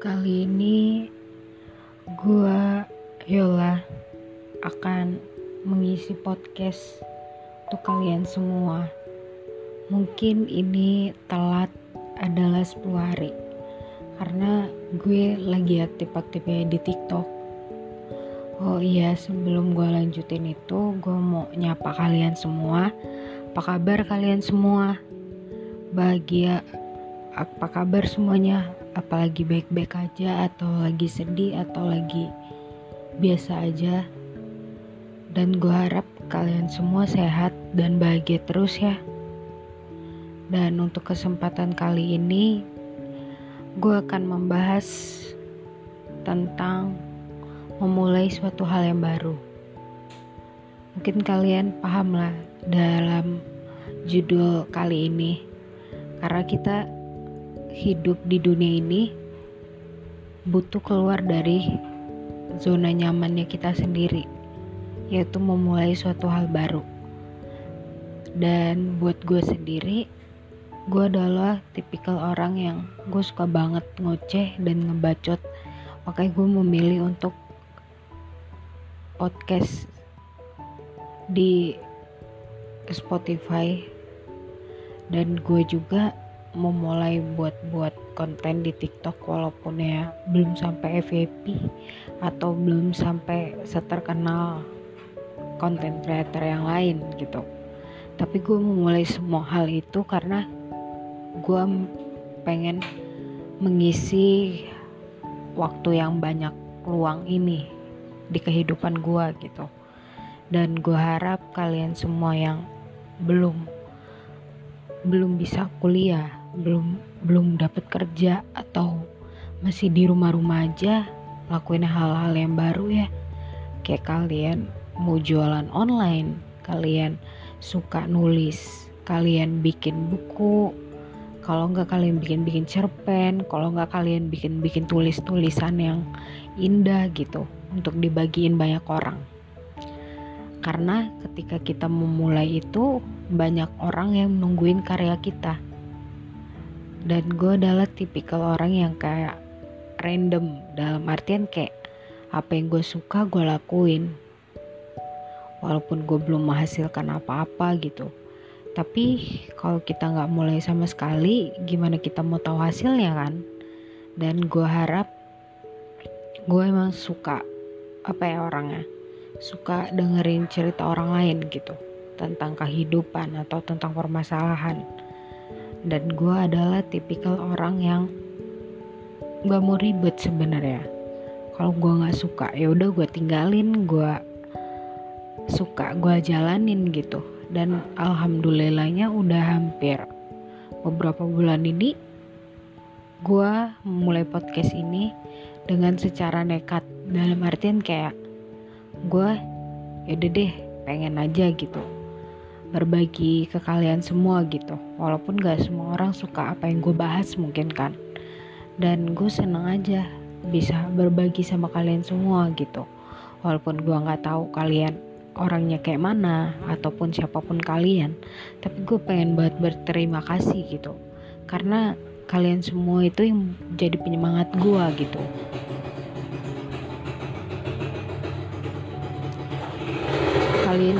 Kali ini gua Yola akan mengisi podcast untuk kalian semua. Mungkin ini telat adalah 10 hari karena gue lagi aktif-aktifnya di TikTok. Oh iya, sebelum gue lanjutin itu, gue mau nyapa kalian semua. Apa kabar kalian semua? Bahagia apa kabar semuanya? Apalagi baik-baik aja atau lagi sedih atau lagi biasa aja? Dan gue harap kalian semua sehat dan bahagia terus ya. Dan untuk kesempatan kali ini, gue akan membahas tentang memulai suatu hal yang baru. Mungkin kalian paham lah dalam judul kali ini, karena kita hidup di dunia ini butuh keluar dari zona nyamannya kita sendiri, yaitu memulai suatu hal baru. Dan buat gue sendiri, gue adalah tipikal orang yang gue suka banget ngoceh dan ngebacot. Makanya gue memilih untuk podcast di Spotify dan gue juga memulai buat-buat konten di TikTok walaupun ya belum sampai FYP atau belum sampai seterkenal konten creator yang lain gitu. Tapi gue memulai semua hal itu karena gue pengen mengisi waktu yang banyak luang ini di kehidupan gue gitu. Dan gue harap kalian semua yang belum belum bisa kuliah belum belum dapat kerja atau masih di rumah-rumah aja lakuin hal-hal yang baru ya. Kayak kalian mau jualan online kalian suka nulis kalian bikin buku. Kalau nggak kalian bikin-bikin cerpen kalau nggak kalian bikin-bikin tulis-tulisan yang indah gitu untuk dibagiin banyak orang. Karena ketika kita memulai itu banyak orang yang nungguin karya kita dan gue adalah tipikal orang yang kayak random. Dalam artian kayak apa yang gue suka gue lakuin. Walaupun gue belum menghasilkan apa-apa gitu. Tapi kalau kita nggak mulai sama sekali gimana kita mau tahu hasilnya kan? Dan gue harap gue emang suka apa ya orangnya? Suka dengerin cerita orang lain gitu. Tentang kehidupan atau tentang permasalahan dan gue adalah tipikal orang yang gak mau ribet sebenarnya. Kalau gue nggak suka ya udah gue tinggalin gue suka gue jalanin gitu. Dan alhamdulillahnya udah hampir beberapa bulan ini gue mulai podcast ini dengan secara nekat. Dalam artian kayak gue yaudah deh pengen aja gitu berbagi ke kalian semua gitu. Walaupun gak semua orang suka apa yang gue bahas mungkin kan. Dan gue seneng aja bisa berbagi sama kalian semua gitu. Walaupun gue nggak tahu kalian orangnya kayak mana ataupun siapa pun kalian. Tapi gue pengen banget berterima kasih gitu. Karena kalian semua itu yang jadi penyemangat gue gitu. Kalian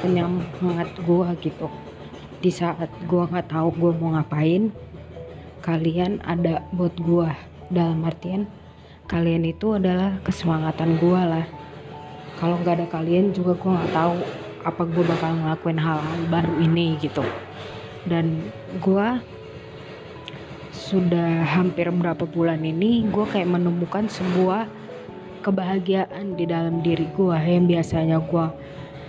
penyemangat gue gitu. Di saat gue nggak tahu gue mau ngapain kalian ada buat gue dalam artian kalian itu adalah kesemangatan gue lah. Kalau nggak ada kalian juga gue nggak tahu apa gue bakal ngelakuin hal-hal baru ini gitu. Dan gue sudah hampir berapa bulan ini gue kayak menemukan sebuah kebahagiaan di dalam diri gue yang biasanya gue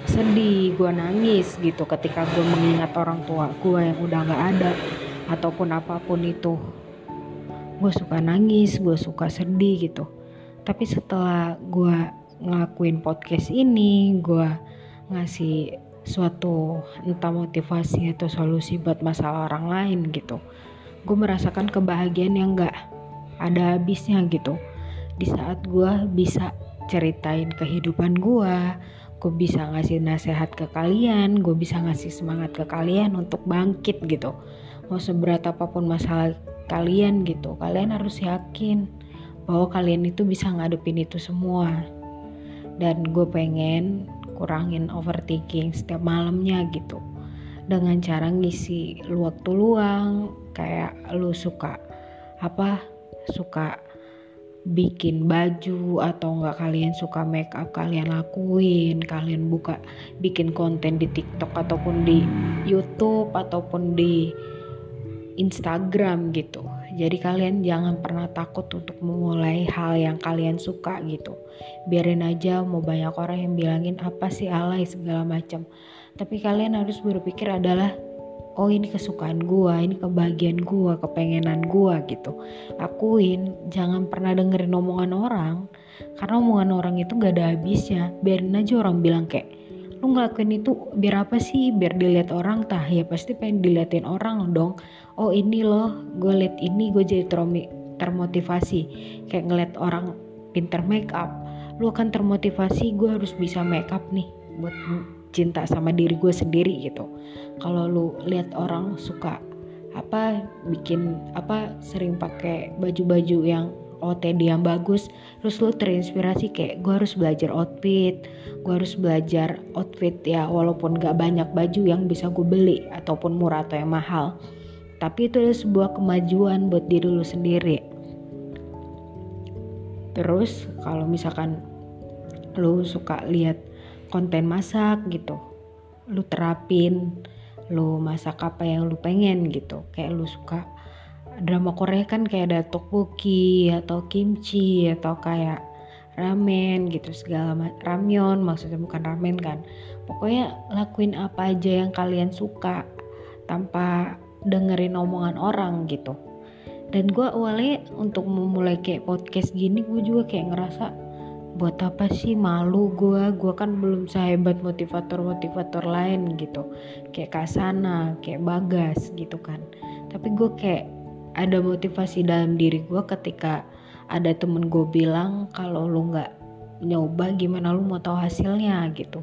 sedih gue nangis gitu ketika gue mengingat orang tua gue yang udah nggak ada ataupun apa pun itu. Gue suka nangis gue suka sedih gitu. Tapi setelah gue ngelakuin podcast ini gue ngasih suatu entah motivasi atau solusi buat masalah orang lain gitu. Gue merasakan kebahagiaan yang gak ada habisnya gitu. Di saat gue bisa ceritain kehidupan gue gue bisa ngasih nasihat ke kalian gue bisa ngasih semangat ke kalian untuk bangkit gitu. Mau seberat apa pun masalah kalian gitu kalian harus yakin bahwa kalian itu bisa ngadepin itu semua. Dan gue pengen kurangin overthinking setiap malamnya gitu. Dengan cara ngisi waktu luang kayak lu suka apa suka bikin baju atau enggak kalian suka make up kalian lakuin kalian buka bikin konten di TikTok ataupun di YouTube ataupun di Instagram gitu. Jadi kalian jangan pernah takut untuk memulai hal yang kalian suka gitu. Biarin aja mau banyak orang yang bilangin apa sih alay segala macam. Tapi kalian harus berpikir adalah oh ini kesukaan gua ini kebahagiaan gua kepengenan gua gitu. Akuin jangan pernah dengerin omongan orang. Karena omongan orang itu gak ada habisnya. Biarin aja orang bilang kayak lu ngelakuin itu biar apa sih? Biar dilihat orang tah ya pasti pengen diliatin orang dong. Oh ini loh gue liat ini gue jadi termotivasi. Kayak ngeliat orang pinter make up. Lu akan termotivasi gue harus bisa make up nih buat cinta sama diri gue sendiri gitu. Kalau lu lihat orang suka apa bikin apa sering pakai baju-baju yang OTD yang bagus terus lu terinspirasi kayak gue harus belajar outfit gue harus belajar outfit ya walaupun gak banyak baju yang bisa gue beli ataupun murah atau yang mahal. Tapi itu adalah sebuah kemajuan buat diri lu sendiri. Terus kalau misalkan lu suka lihat konten masak gitu. Lu terapin lu masak apa yang lu pengen gitu. Kayak lu suka drama Korea kan kayak ada tteokbokki atau kimchi atau kayak ramen gitu segala ramyeon maksudnya bukan ramen kan. Pokoknya lakuin apa aja yang kalian suka tanpa dengerin omongan orang gitu. Dan gue awalnya untuk memulai kayak podcast gini gue juga kayak ngerasa buat apa sih malu gue gue kan belum sehebat motivator-motivator lain gitu. Kayak Kasana kayak Bagas gitu kan. Tapi gue kayak ada motivasi dalam diri gue ketika ada temen gue bilang kalau lu nggak nyoba gimana lu mau tahu hasilnya gitu.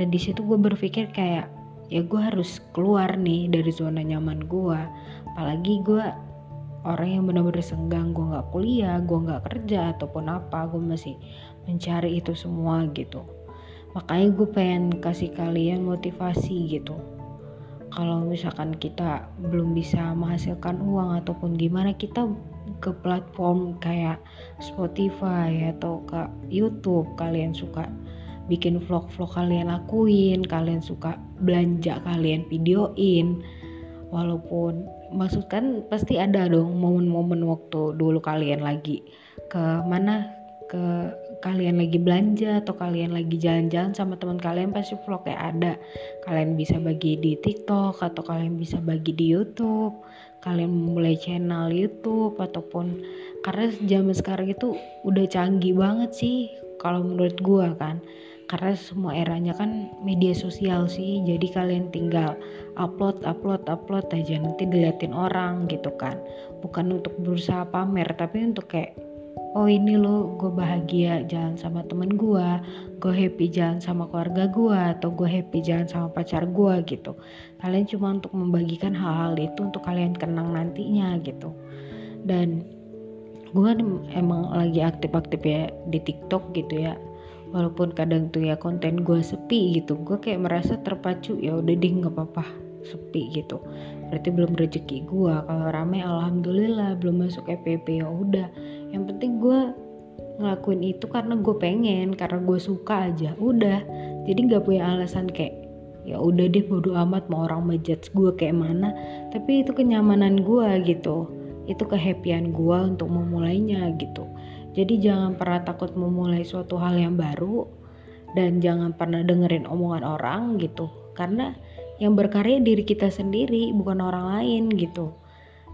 Dan di situ gue berpikir kayak ya gue harus keluar nih dari zona nyaman gue apalagi gue orang yang benar-benar senggang gue nggak kuliah gue nggak kerja ataupun apa gue masih mencari itu semua gitu. Makanya gue pengen kasih kalian motivasi gitu. Kalau misalkan kita belum bisa menghasilkan uang ataupun gimana kita ke platform kayak Spotify atau ke YouTube kalian suka bikin vlog-vlog kalian lakuin kalian suka belanja kalian videoin. Walaupun maksud kan pasti ada dong momen-momen waktu dulu kalian lagi ke mana? Ke kalian lagi belanja atau kalian lagi jalan-jalan sama teman kalian pasti vlog kayak ada. Kalian bisa bagi di TikTok atau kalian bisa bagi di YouTube. Kalian mulai channel YouTube ataupun karena zaman sekarang itu udah canggih banget sih kalau menurut gua kan. Karena semua eranya kan media sosial sih jadi kalian tinggal upload upload upload aja nanti diliatin orang gitu kan. Bukan untuk berusaha pamer tapi untuk kayak oh ini lo gue bahagia jalan sama temen gue gue happy jalan sama keluarga gue atau gue happy jalan sama pacar gue gitu. Kalian cuma untuk membagikan hal-hal itu untuk kalian kenang nantinya gitu. Dan gue emang lagi aktif-aktif ya di TikTok gitu ya. Walaupun kadang tuh ya konten gue sepi gitu. Gue kayak merasa terpacu ya udah deh nggak apa-apa sepi gitu. Berarti belum rezeki gue kalau rame alhamdulillah belum masuk EPP ya udah yang penting gue ngelakuin itu karena gue pengen karena gue suka aja udah jadi nggak punya alasan kayak ya udah deh bodo amat mau orang ngejudge gue kayak mana tapi itu kenyamanan gue gitu itu kehappyan gue untuk memulainya gitu jadi jangan pernah takut memulai suatu hal yang baru dan jangan pernah dengerin omongan orang gitu. Karena yang berkarya diri kita sendiri bukan orang lain gitu.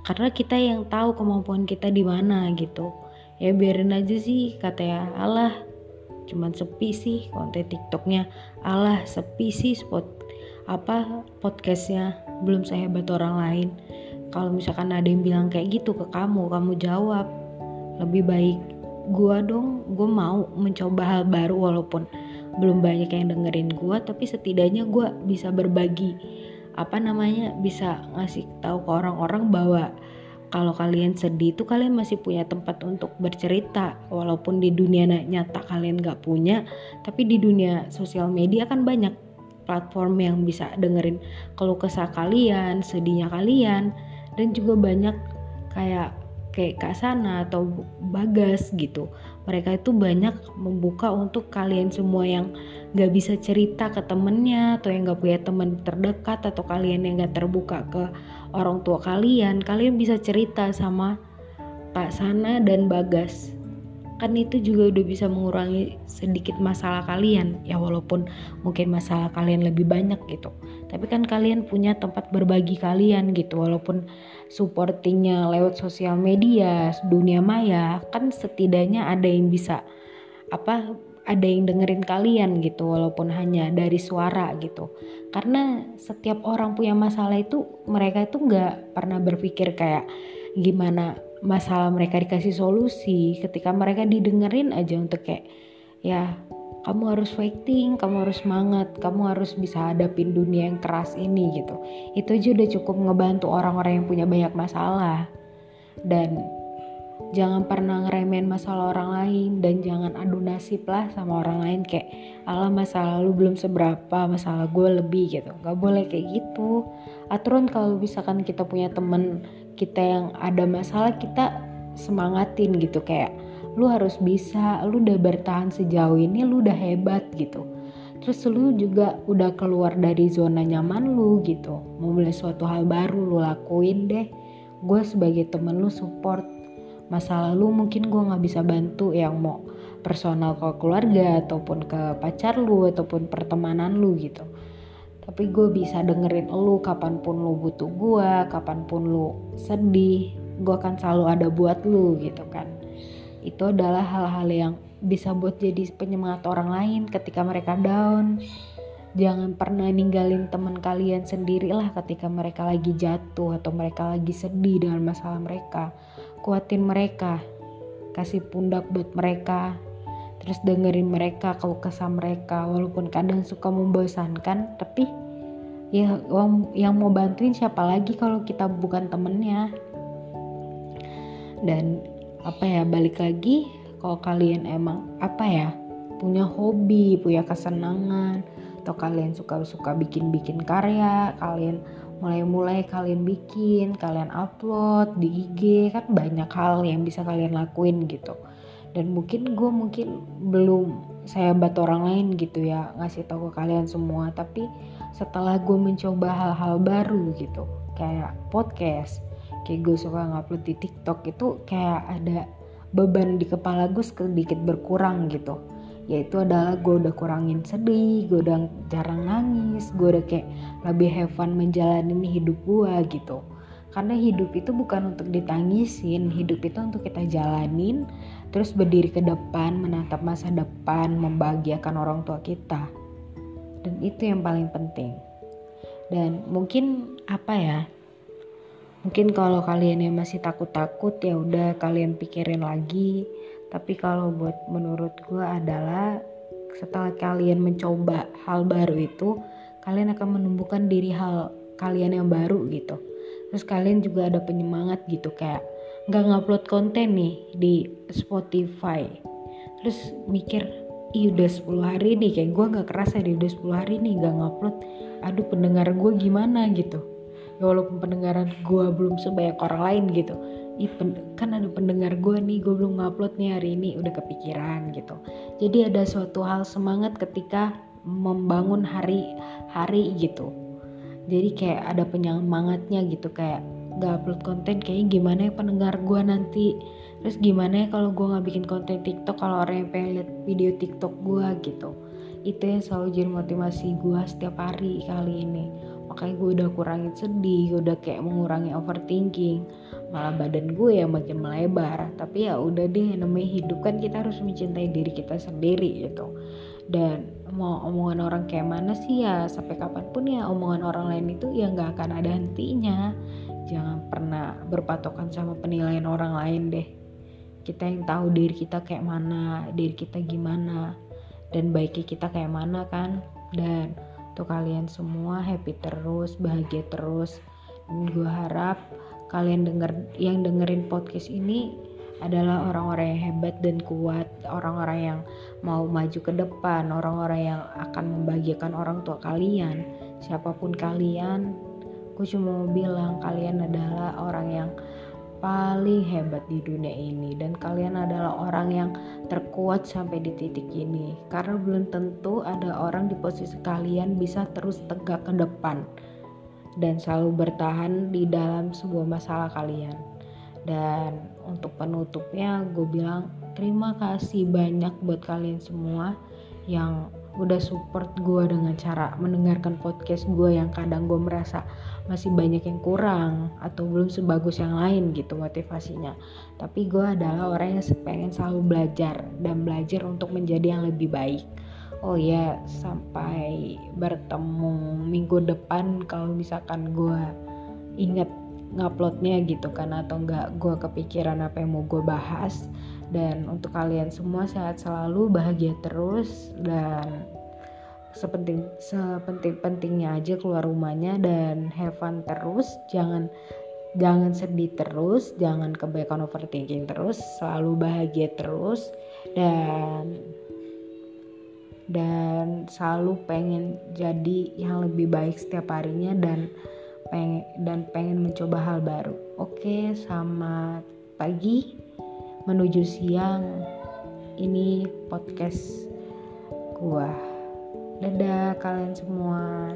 Karena kita yang tahu kemampuan kita di mana gitu. Ya biarin aja sih kata ya Allah cuman sepi sih konten TikToknya. Allah sepi sih spot apa podcastnya. Belum sehebat orang lain. Kalau misalkan ada yang bilang kayak gitu ke kamu kamu jawab. Lebih baik gue dong gue mau mencoba hal baru walaupun belum banyak yang dengerin gue tapi setidaknya gue bisa berbagi apa namanya bisa ngasih tahu ke orang-orang bahwa kalau kalian sedih itu kalian masih punya tempat untuk bercerita. Walaupun di dunia nyata kalian gak punya tapi di dunia sosial media kan banyak platform yang bisa dengerin kalau kesah kalian sedihnya kalian dan juga banyak kayak kayak Kak Sana atau Bagas gitu. Mereka itu banyak membuka untuk kalian semua yang gak bisa cerita ke temennya atau yang gak punya teman terdekat atau kalian yang gak terbuka ke orang tua kalian kalian bisa cerita sama Pak Sana dan Bagas kan itu juga udah bisa mengurangi sedikit masalah kalian. Ya walaupun mungkin masalah kalian lebih banyak gitu. Tapi kan kalian punya tempat berbagi kalian gitu. Walaupun supportingnya lewat sosial media dunia maya kan setidaknya ada yang bisa apa ada yang dengerin kalian gitu walaupun hanya dari suara gitu karena setiap orang punya masalah itu mereka itu nggak pernah berpikir kayak gimana masalah mereka dikasih solusi ketika mereka didengerin aja untuk kayak ya kamu harus fighting, kamu harus semangat, kamu harus bisa hadapin dunia yang keras ini gitu. Itu aja udah cukup ngebantu orang-orang yang punya banyak masalah. Dan jangan pernah ngeremehin masalah orang lain dan jangan adu nasib lah sama orang lain. Kayak ala masalah lu belum seberapa masalah gue lebih gitu. Gak boleh kayak gitu. Aturan kalau misalkan kita punya temen kita yang ada masalah kita semangatin gitu. Kayak lu harus bisa lu udah bertahan sejauh ini lu udah hebat gitu. Terus lu juga udah keluar dari zona nyaman lu gitu. Mau mulai suatu hal baru lu lakuin deh. Gue sebagai temen lu support masa lalu mungkin gue nggak bisa bantu yang mau personal ke keluarga ataupun ke pacar lu ataupun pertemanan lu gitu. Tapi gue bisa dengerin lu kapan pun lu butuh gue kapan pun lu sedih gue akan selalu ada buat lu gitu kan. Itu adalah hal-hal yang bisa buat jadi penyemangat orang lain ketika mereka down. Jangan pernah ninggalin teman kalian sendirilah ketika mereka lagi jatuh atau mereka lagi sedih dengan masalah mereka kuatin mereka kasih pundak buat mereka terus dengerin mereka kalau kesah mereka walaupun kadang suka membosankan tapi ya yang mau bantuin siapa lagi kalau kita bukan temennya? Dan apa ya balik lagi kalau kalian emang apa ya punya hobi punya kesenangan atau kalian suka-suka bikin-bikin karya kalian mulai-mulai kalian bikin kalian upload di IG kan banyak hal yang bisa kalian lakuin gitu. Dan mungkin gue mungkin belum saya bantu orang lain gitu ya ngasih tahu ke kalian semua. Tapi setelah gue mencoba hal-hal baru gitu kayak podcast kayak gue suka ngupload di TikTok itu kayak ada beban di kepala gue sedikit berkurang gitu yaitu adalah gue udah kurangin sedih, gue udah jarang nangis, gue udah kayak lebih have fun menjalani hidup gue gitu. Karena hidup itu bukan untuk ditangisin hidup itu untuk kita jalanin terus berdiri ke depan menatap masa depan membahagiakan orang tua kita. Dan itu yang paling penting. Dan mungkin apa ya? Mungkin kalau kalian yang masih takut-takut ya udah kalian pikirin lagi tapi kalau buat menurut gue adalah setelah kalian mencoba hal baru itu kalian akan menumbuhkan diri hal kalian yang baru gitu. Terus kalian juga ada penyemangat gitu kayak nggak ngupload konten nih di Spotify. Terus mikir ih udah 10 hari nih kayak gue nggak kerasa deh udah 10 hari nih nggak ngupload. Aduh pendengar gue gimana? gitu. Ya walaupun pendengaran gue belum sebanyak orang lain gitu Ih, kan ada pendengar gue nih gue belum ngupload nih hari ini udah kepikiran gitu. Jadi ada suatu hal semangat ketika membangun hari-hari gitu. Jadi kayak ada penyemangatnya gitu kayak gak upload konten kayaknya gimana ya pendengar gue nanti? Terus gimana ya kalau gue nggak bikin konten TikTok kalau orang yang pengen lihat video TikTok gue gitu? Itu yang selalu jadi motivasi gue setiap hari kali ini makanya gue udah kurangin sedih gue udah kayak mengurangi overthinking. Malah badan gue yang makin melebar. Tapi ya udah deh namanya hidup kan kita harus mencintai diri kita sendiri gitu. Dan mau omongan orang kayak mana sih ya? Sampai kapan pun ya omongan orang lain itu ya nggak akan ada hentinya. Jangan pernah berpatokan sama penilaian orang lain deh. Kita yang tahu diri kita kayak mana diri kita gimana dan baiknya kita kayak mana kan. Dan untuk kalian semua happy terus bahagia terus dan gue harap kalian denger yang dengerin podcast ini adalah orang-orang yang hebat dan kuat, orang-orang yang mau maju ke depan, orang-orang yang akan membahagiakan orang tua kalian, siapa pun kalian. Gue cuma mau bilang kalian adalah orang yang paling hebat di dunia ini. Dan kalian adalah orang yang terkuat sampai di titik ini. Karena belum tentu ada orang di posisi kalian bisa terus tegak ke depan dan selalu bertahan di dalam sebuah masalah kalian. Dan untuk penutupnya gue bilang terima kasih banyak buat kalian semua yang udah support gue dengan cara mendengarkan podcast gue yang kadang gue merasa masih banyak yang kurang atau belum sebagus yang lain gitu motivasinya. Tapi gue adalah orang yang pengen selalu belajar dan belajar untuk menjadi yang lebih baik. Oh ya sampai bertemu minggu depan kalau misalkan gue inget nguploadnya gitu kan atau enggak gue kepikiran apa yang mau gue bahas dan untuk kalian semua sehat selalu bahagia terus dan sepenting sepenting pentingnya aja keluar rumahnya dan have fun terus jangan jangan sedih terus jangan kebaikan overthinking terus selalu bahagia terus dan dan selalu pengen jadi yang lebih baik setiap harinya dan pengen dan pengen mencoba hal baru. Oke, selamat pagi menuju siang. Ini podcast gua. Dadah kalian semua.